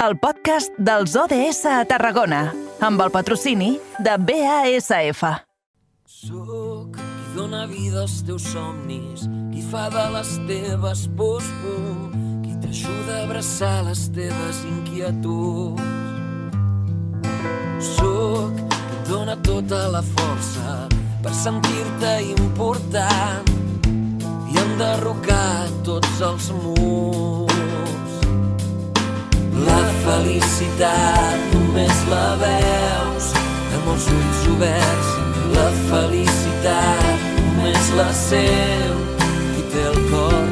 el podcast dels ODS a Tarragona, amb el patrocini de BASF. Soc qui dóna vida als teus somnis, qui fa de les teves pors por, qui t'ajuda a abraçar les teves inquietuds. Soc qui dóna tota la força per sentir-te important i enderrocar tots els murs. Felicitat només la veus amb els ulls oberts. La felicitat només la seu qui té el cor.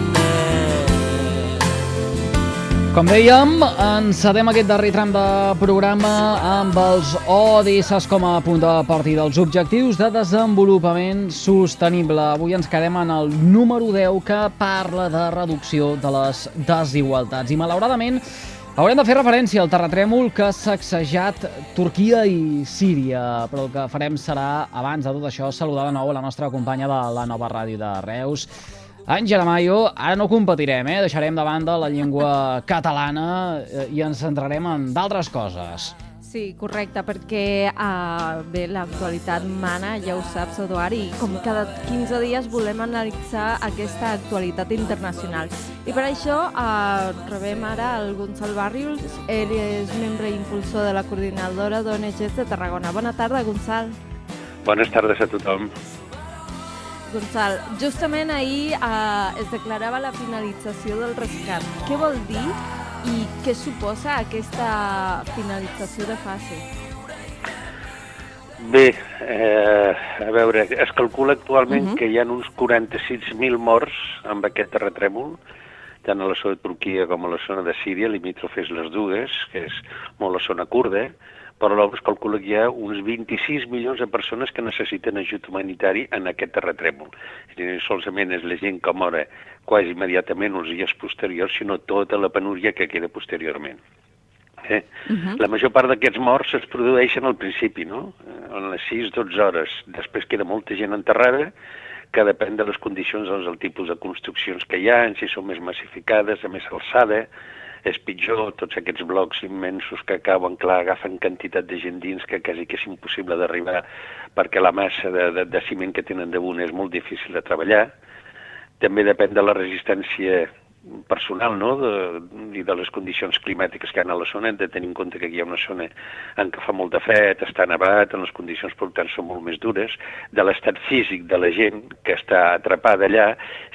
Com dèiem, encedem aquest darrer tram de programa amb els ODS com a punt de partida, els objectius de desenvolupament sostenible. Avui ens quedem en el número 10 que parla de reducció de les desigualtats. I malauradament haurem de fer referència al terratrèmol que ha sacsejat Turquia i Síria, però el que farem serà, abans de tot això, saludar de nou la nostra companya de la nova ràdio de Reus, Àngela Mayo, ara no competirem, eh? deixarem de banda la llengua catalana eh, i ens centrarem en d'altres coses. Sí, correcte, perquè uh, bé, l'actualitat mana, ja ho saps, Eduard, i com cada 15 dies volem analitzar aquesta actualitat internacional. I per això uh, rebem ara el Gonçal Barrios, ell és membre impulsor de la coordinadora d'ONGs de Tarragona. Bona tarda, Gonçal. Bones tardes a tothom. Gonçal, justament ahir eh, es declarava la finalització del rescat. Què vol dir i què suposa aquesta finalització de fase? Bé, eh, a veure, es calcula actualment uh. -huh. que hi ha uns 46.000 morts amb aquest terratrèmol, tant a la zona de Turquia com a la zona de Síria, limítrofes les dues, que és molt la zona kurda, però es calcula que hi ha uns 26 milions de persones que necessiten ajut humanitari en aquest terratrèmol. És dir, solament és la gent que mora quasi immediatament els dies posteriors, sinó tota la penúria que queda posteriorment. Eh? Uh -huh. La major part d'aquests morts es produeixen al principi, no? Eh, En les 6-12 hores. Després queda molta gent enterrada, que depèn de les condicions, doncs, del tipus de construccions que hi ha, si són més massificades, de més alçada, és pitjor, tots aquests blocs immensos que cauen, clar, agafen quantitat de gent dins que quasi que és impossible d'arribar perquè la massa de, de, de ciment que tenen damunt és molt difícil de treballar. També depèn de la resistència personal no? de, i de les condicions climàtiques que hi ha a la zona. Hem de tenir en compte que aquí hi ha una zona en què fa molt de fred, està nevat, en les condicions per tant són molt més dures, de l'estat físic de la gent que està atrapada allà,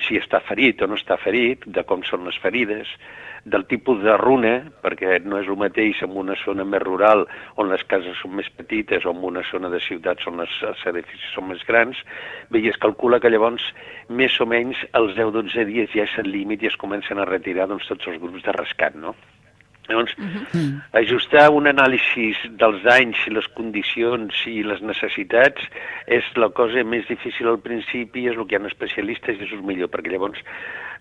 si està ferit o no està ferit, de com són les ferides, del tipus de runa, perquè no és el mateix en una zona més rural on les cases són més petites o en una zona de ciutats on les, els edificis són més grans, bé, i es calcula que llavors més o menys als 10-12 dies ja és el límit i es comencen a retirar doncs, tots els grups de rescat, no? Llavors, uh -huh. ajustar un anàlisi dels danys i les condicions i les necessitats és la cosa més difícil al principi, és el que hi ha especialistes i és el millor, perquè llavors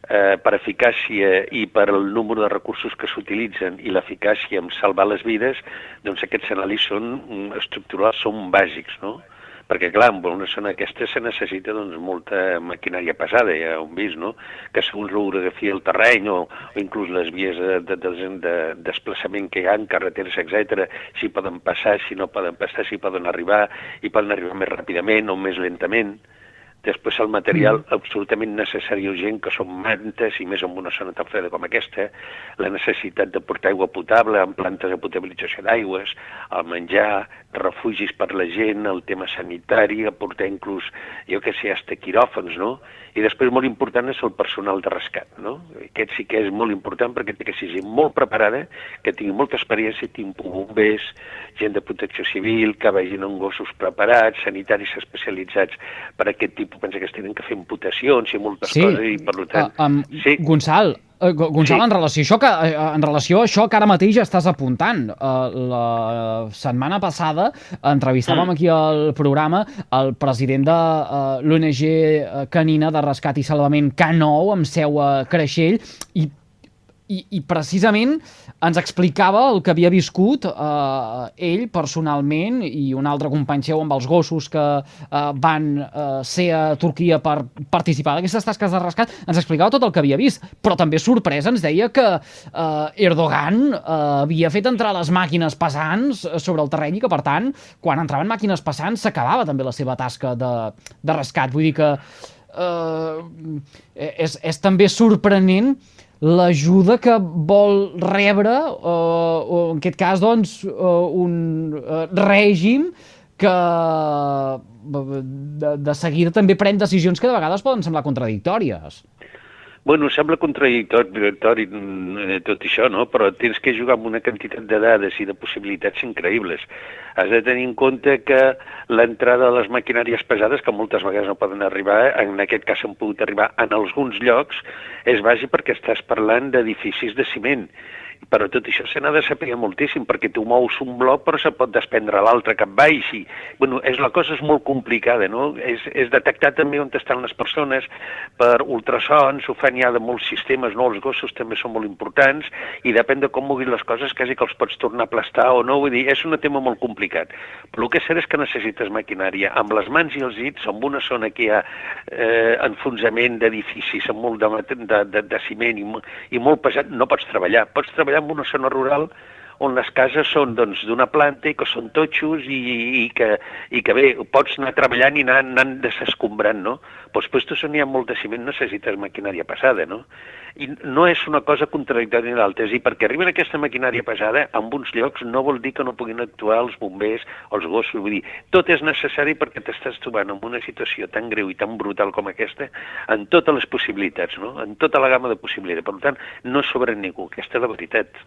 eh, per eficàcia i per el número de recursos que s'utilitzen i l'eficàcia en salvar les vides, doncs aquests anàlisis són mm, estructurals, són bàsics, no? perquè clar, en una zona aquesta se necessita doncs, molta maquinària pesada, ja ho hem vist, no? que segons l'orografia del terreny o, o inclús les vies de, de, de, de desplaçament que hi ha, carreteres, etc, si poden passar, si no poden passar, si poden arribar, i poden arribar més ràpidament o més lentament. Després el material mm. absolutament necessari i urgent, que són mantes, i més en una zona tan freda com aquesta, la necessitat de portar aigua potable amb plantes de potabilització d'aigües, el menjar, refugis per la gent, el tema sanitari, aportar inclús, jo que sé, hasta quiròfans, no? I després molt important és el personal de rescat, no? Aquest sí que és molt important perquè té que ser gent molt preparada, que tingui molta experiència, tingui bombers, gent de protecció civil, que vagin amb gossos preparats, sanitaris especialitzats per a aquest tipus, pensa que es tenen que fer imputacions i moltes Sí, coses, i per tant... uh, um, sí, Gonçal, uh, Gonçal Sí. en, relació a això que, uh, en relació a això que ara mateix estàs apuntant, uh, la setmana passada entrevistàvem Mm. aquí al programa el president de uh, l'ONG canina de rescat i salvament K9 amb seu a Creixell i i, i precisament ens explicava el que havia viscut eh, ell personalment i un altre company seu amb els gossos que eh, van eh, ser a Turquia per participar d'aquestes tasques de rescat, ens explicava tot el que havia vist, però també sorpresa ens deia que eh, Erdogan eh, havia fet entrar les màquines pesants sobre el terreny i que, per tant, quan entraven màquines pesants s'acabava també la seva tasca de, de rescat. Vull dir que eh, és, és també sorprenent l'ajuda que vol rebre, eh, o en aquest cas, doncs, eh, un eh, règim que de, de seguida també pren decisions que de vegades poden semblar contradictòries. Bueno, sembla contradictori eh, tot això, no? però tens que jugar amb una quantitat de dades i de possibilitats increïbles. Has de tenir en compte que l'entrada de les maquinàries pesades, que moltes vegades no poden arribar, en aquest cas han pogut arribar en alguns llocs, és bàsic perquè estàs parlant d'edificis de ciment però tot això se n'ha de saber moltíssim, perquè tu mous un bloc però se pot desprendre l'altre cap baix. I, bueno, és, la cosa és molt complicada, no? És, és detectar també on estan les persones per ultrasons, ho fan ja de molts sistemes, no? Els gossos també són molt importants i depèn de com moguin les coses, quasi que els pots tornar a aplastar o no, vull dir, és un tema molt complicat. Però el que és cert és que necessites maquinària. Amb les mans i els dits, amb una zona que hi ha eh, enfonsament d'edificis amb molt de, de, de, de ciment i, i molt pesat, no pots treballar. Pots treballar treballar en una zona rural on les cases són doncs, d'una doncs, planta i que són totxos i, i, que, i que bé, pots anar treballant i anar, anar desescombrant, no? Però després tu on hi ha molt de ciment necessites maquinària pesada, no? I no és una cosa contradictòria ni l'altra, és dir, perquè arriben aquesta maquinària pesada, en uns llocs no vol dir que no puguin actuar els bombers els gossos, vull dir, tot és necessari perquè t'estàs trobant en una situació tan greu i tan brutal com aquesta, en totes les possibilitats, no? En tota la gamma de possibilitats. Per tant, no sobra ningú, aquesta és la veritat.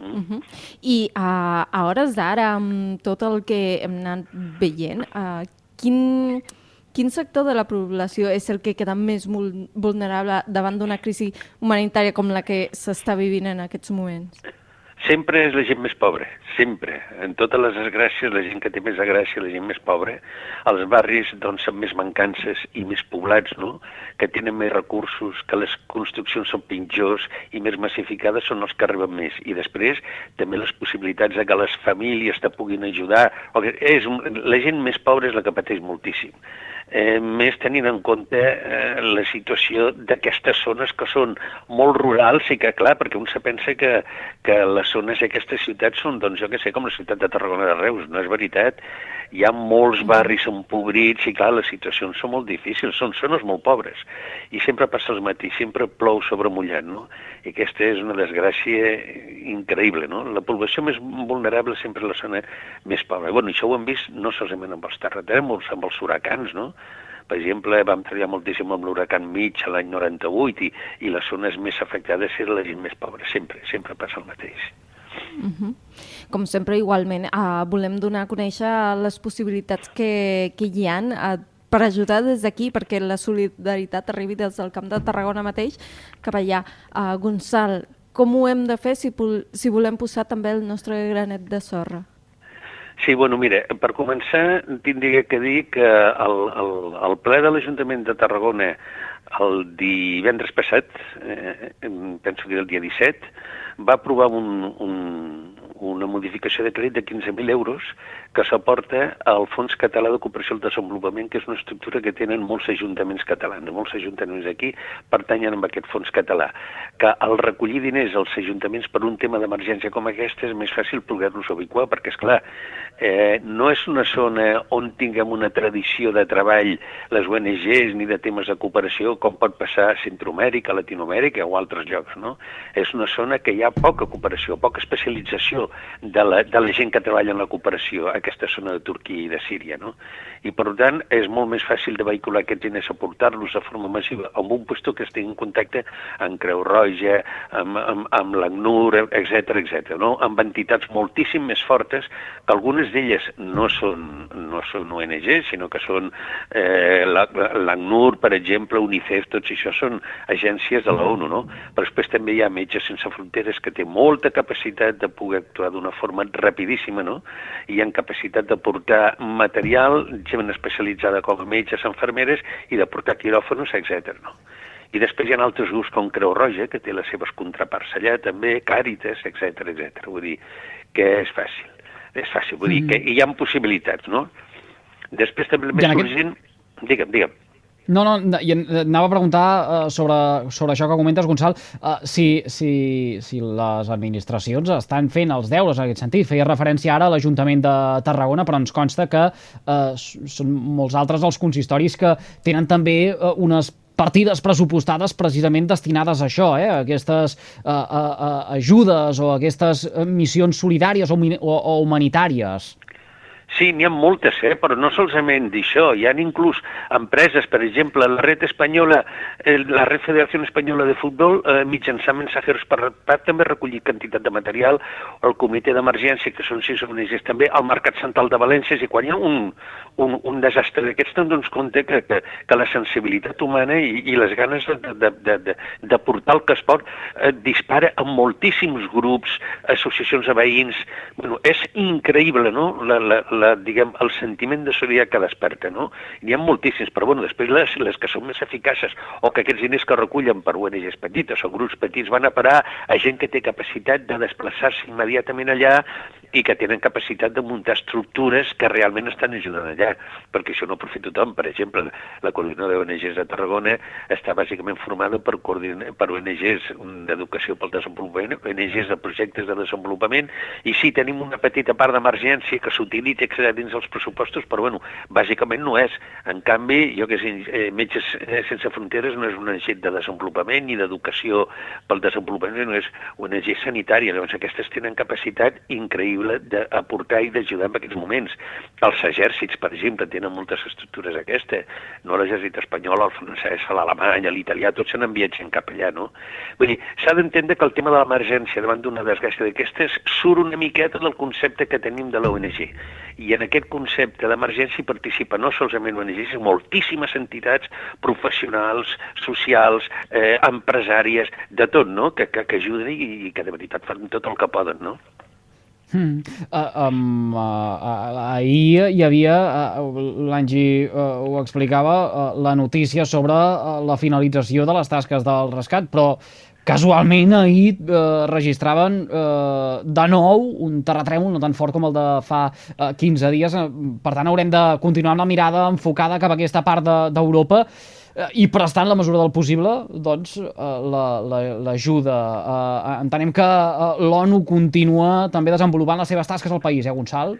Uh -huh. I uh, a hores d'ara, amb tot el que hem anat veient, uh, quin, quin sector de la població és el que queda més vulnerable davant d'una crisi humanitària com la que s'està vivint en aquests moments? Sempre és la gent més pobra, sempre. En totes les desgràcies, la gent que té més desgràcia, la gent més pobra, els barris doncs, amb més mancances i més poblats, no? que tenen més recursos, que les construccions són pitjors i més massificades són els que arriben més. I després també les possibilitats de que les famílies te puguin ajudar. És, la gent més pobra és la que pateix moltíssim eh, més tenint en compte eh, la situació d'aquestes zones que són molt rurals i que, clar, perquè un se pensa que, que les zones d'aquestes ciutats són, doncs, jo que sé, com la ciutat de Tarragona de Reus, no és veritat hi ha molts barris empobrits i clar, les situacions són molt difícils, són zones molt pobres i sempre passa el matí, sempre plou sobre mullat, no? I aquesta és una desgràcia increïble, no? La població més vulnerable sempre és la zona més pobra. Bueno, això ho hem vist no solament amb els terratrèmols, amb els huracans, no? Per exemple, vam treballar moltíssim amb l'huracan mig a l'any 98 i, i les zones més afectades eren gent més pobra, sempre, sempre passa el mateix. Uh -huh. Com sempre, igualment, uh, volem donar a conèixer les possibilitats que, que hi han uh, per ajudar des d'aquí, perquè la solidaritat arribi des del Camp de Tarragona mateix cap allà. Uh, Gonçal, com ho hem de fer si, si volem posar també el nostre granet de sorra? Sí, bueno, mira, per començar, tindria que dir que el, el, el ple de l'Ajuntament de Tarragona el divendres passat, eh, penso que era el dia 17, va aprovar un, un, una modificació de crèdit de 15.000 euros que s'aporta al Fons Català de Cooperació al Desenvolupament, que és una estructura que tenen molts ajuntaments catalans. Molts ajuntaments aquí pertanyen a aquest fons català. Que al recollir diners als ajuntaments per un tema d'emergència com aquesta és més fàcil poder-los ubicar, perquè, és clar, eh, no és una zona on tinguem una tradició de treball les ONGs ni de temes de cooperació com pot passar a Centroamèrica, Latinoamèrica o altres llocs, no? És una zona que hi ha poca cooperació, poca especialització de la, de la gent que treballa en la cooperació a aquesta zona de Turquia i de Síria, no? I per tant és molt més fàcil de vehicular aquests diners, aportar-los de forma massiva amb un puesto que estigui en contacte amb Creu Roja, amb, amb, amb l'ACNUR, etc etc. no? amb entitats moltíssim més fortes que algunes algunes d'elles no són, no són ONG, sinó que són eh, l'ACNUR, per exemple, UNICEF, tots això són agències de l'ONU, no? Però després també hi ha Metges Sense Fronteres que té molta capacitat de poder actuar d'una forma rapidíssima, no? I han capacitat de portar material, gent especialitzada com a metges, enfermeres, i de portar quiròfonos, etc. no? I després hi ha altres grups com Creu Roja, que té les seves contraparts allà també, Càritas, etc etc. Vull dir que és fàcil. És fàcil, vull mm. dir que hi ha possibilitats, no? Després també més aquest... urgent... Digue'm, digue'm. No, no, i anava a preguntar uh, sobre, sobre això que comentes, Gonçal, uh, si, si, si les administracions estan fent els deures en aquest sentit. Feia referència ara a l'Ajuntament de Tarragona, però ens consta que uh, són molts altres els consistoris que tenen també uh, unes partides pressupostades precisament destinades a això, eh? aquestes uh, uh, uh, ajudes o aquestes missions solidàries o, o, o humanitàries. Sí, n'hi ha moltes, eh? però no solament d'això. Hi ha inclús empreses, per exemple, la red espanyola, la red Federació Espanyola de Futbol, eh, mitjançant mensajeros per PAC, també recollir quantitat de material, el comitè d'emergència, que són sis ONGs també, el Mercat Central de València, i quan hi ha un, un, un desastre d'aquests, te'n dones compte que, que, que la sensibilitat humana i, i les ganes de, de, de, de, de portar el que es pot eh, dispara en moltíssims grups, associacions de veïns... Bueno, és increïble, no?, la, la, la, diguem, el sentiment de solidaritat que desperta, no? N'hi ha moltíssims, però bueno, després les, les que són més eficaces o que aquests diners que recullen per ONGs petites o grups petits van a parar a gent que té capacitat de desplaçar-se immediatament allà i que tenen capacitat de muntar estructures que realment estan ajudant allà, perquè això no ho aprofita tothom. Per exemple, la coordinadora d'ONGs de Tarragona està bàsicament formada per, per ONGs d'educació pel desenvolupament, ONGs de projectes de desenvolupament, i sí, tenim una petita part d'emergència que s'utilitza dins dels pressupostos, però bueno, bàsicament no és. En canvi, jo que sé, eh, Metges Sense Fronteres no és una ONG de desenvolupament ni d'educació pel desenvolupament, no és una ONG sanitària. Llavors, aquestes tenen capacitat increïble possible d'aportar i d'ajudar en aquests moments. Els exèrcits, per exemple, tenen moltes estructures aquestes, no l'exèrcit espanyol, el francès, l'alemany, l'italià, tots se n'envien gent cap allà, no? Vull dir, s'ha d'entendre que el tema de l'emergència davant d'una desgràcia d'aquestes surt una miqueta del concepte que tenim de l'ONG. I en aquest concepte d'emergència participa no solament ONGs, sinó moltíssimes entitats professionals, socials, eh, empresàries, de tot, no?, que, que, que ajuden i, i que de veritat fan tot el que poden, no? Mm. Uh, um, uh, ahir hi havia, uh, l'Angi uh, ho explicava, uh, la notícia sobre uh, la finalització de les tasques del rescat, però casualment ahir uh, registraven uh, de nou un terratrèmol no tan fort com el de fa uh, 15 dies. Per tant, haurem de continuar amb la mirada enfocada cap a aquesta part d'Europa. De, Eh, i prestant la mesura del possible doncs, eh, l'ajuda. La, la, eh, entenem que l'ONU continua també desenvolupant les seves tasques al país, eh, Gonçal?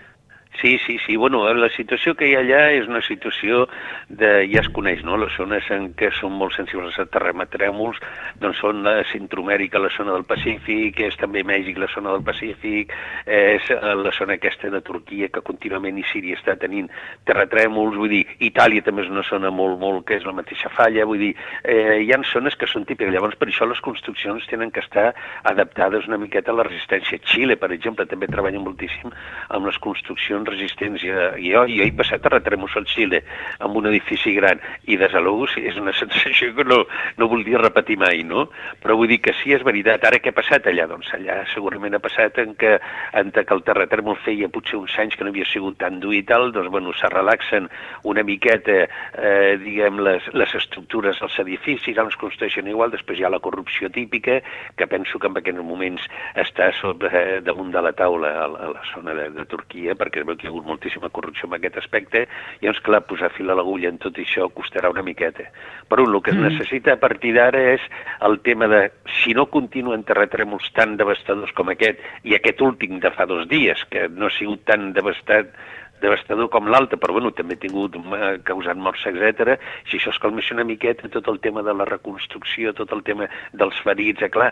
Sí, sí, sí. Bueno, la situació que hi ha allà és una situació de... ja es coneix, no? Les zones en què són molt sensibles a terratrèmols doncs són la Centroamèrica, la zona del Pacífic, és també Mèxic, la zona del Pacífic, és eh, la zona aquesta de Turquia que contínuament i Síria està tenint terratrèmols, vull dir, Itàlia també és una zona molt, molt que és la mateixa falla, vull dir, eh, hi ha zones que són típiques, llavors per això les construccions tenen que estar adaptades una miqueta a la resistència. Xile, per exemple, també treballa moltíssim amb les construccions resistents. I, jo, jo he passat a retremos al Xile amb un edifici gran i des de l'ús és una sensació que no, no voldria repetir mai, no? Però vull dir que sí, és veritat. Ara què ha passat allà? Doncs allà segurament ha passat en que, en que el terratrèmol feia potser uns anys que no havia sigut tan dur i tal, doncs bueno, se relaxen una miqueta, eh, diguem, les, les estructures dels edificis, ara es construeixen igual, després hi ha la corrupció típica, que penso que en aquests moments està sobre, eh, damunt de la taula a, a la zona de, de Turquia, perquè hi ha hagut moltíssima corrupció en aquest aspecte, i doncs, clar, posar fil a l'agulla en tot això costarà una miqueta. Però el que es mm. necessita a partir d'ara és el tema de, si no continuen terratrèmols tan devastadors com aquest, i aquest últim de fa dos dies, que no ha sigut tan devastat devastador com l'altre, però bueno, també ha tingut eh, causant morts, etc. Si això es calmés una miqueta, tot el tema de la reconstrucció, tot el tema dels ferits, eh, clar,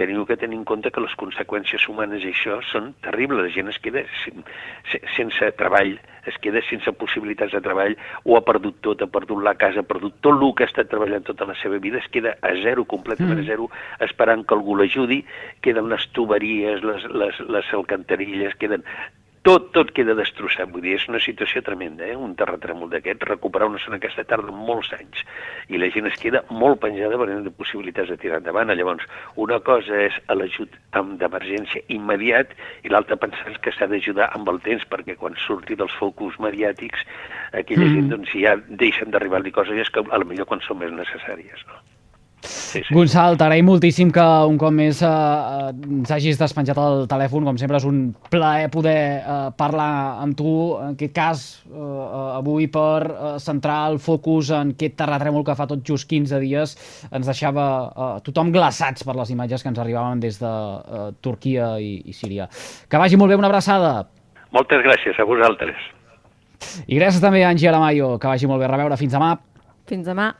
teniu que tenir en compte que les conseqüències humanes i això són terribles. La gent es queda sense treball, es queda sense possibilitats de treball, o ha perdut tot, ha perdut la casa, ha perdut tot el que ha estat treballant tota la seva vida, es queda a zero, completament mm. a zero, esperant que algú l'ajudi, queden les tuberies, les, les, les alcantarilles, queden tot, tot queda destrossat. Vull dir, és una situació tremenda, eh? un terratrèmol d'aquest. Recuperar una zona aquesta tarda molts anys i la gent es queda molt penjada per de possibilitats de tirar endavant. Llavors, una cosa és l'ajut d'emergència immediat i l'altra pensar que s'ha d'ajudar amb el temps perquè quan surti dels focus mediàtics aquella mm. gent doncs, ja deixen d'arribar-li coses que a lo millor quan són més necessàries. No? Sí, sí. Gonçal, t'agraïm moltíssim que un cop més eh, eh, ens hagis despenjat el telèfon. Com sempre és un plaer poder eh, parlar amb tu, en aquest cas eh, eh, avui per eh, centrar el focus en aquest terratrèmol que fa tot just 15 dies ens deixava eh, tothom glaçats per les imatges que ens arribaven des de eh, Turquia i, i Síria. Que vagi molt bé, una abraçada. Moltes gràcies a vosaltres. I gràcies també a Angie Aramayo. Que vagi molt bé. A reveure. Fins demà. Fins demà.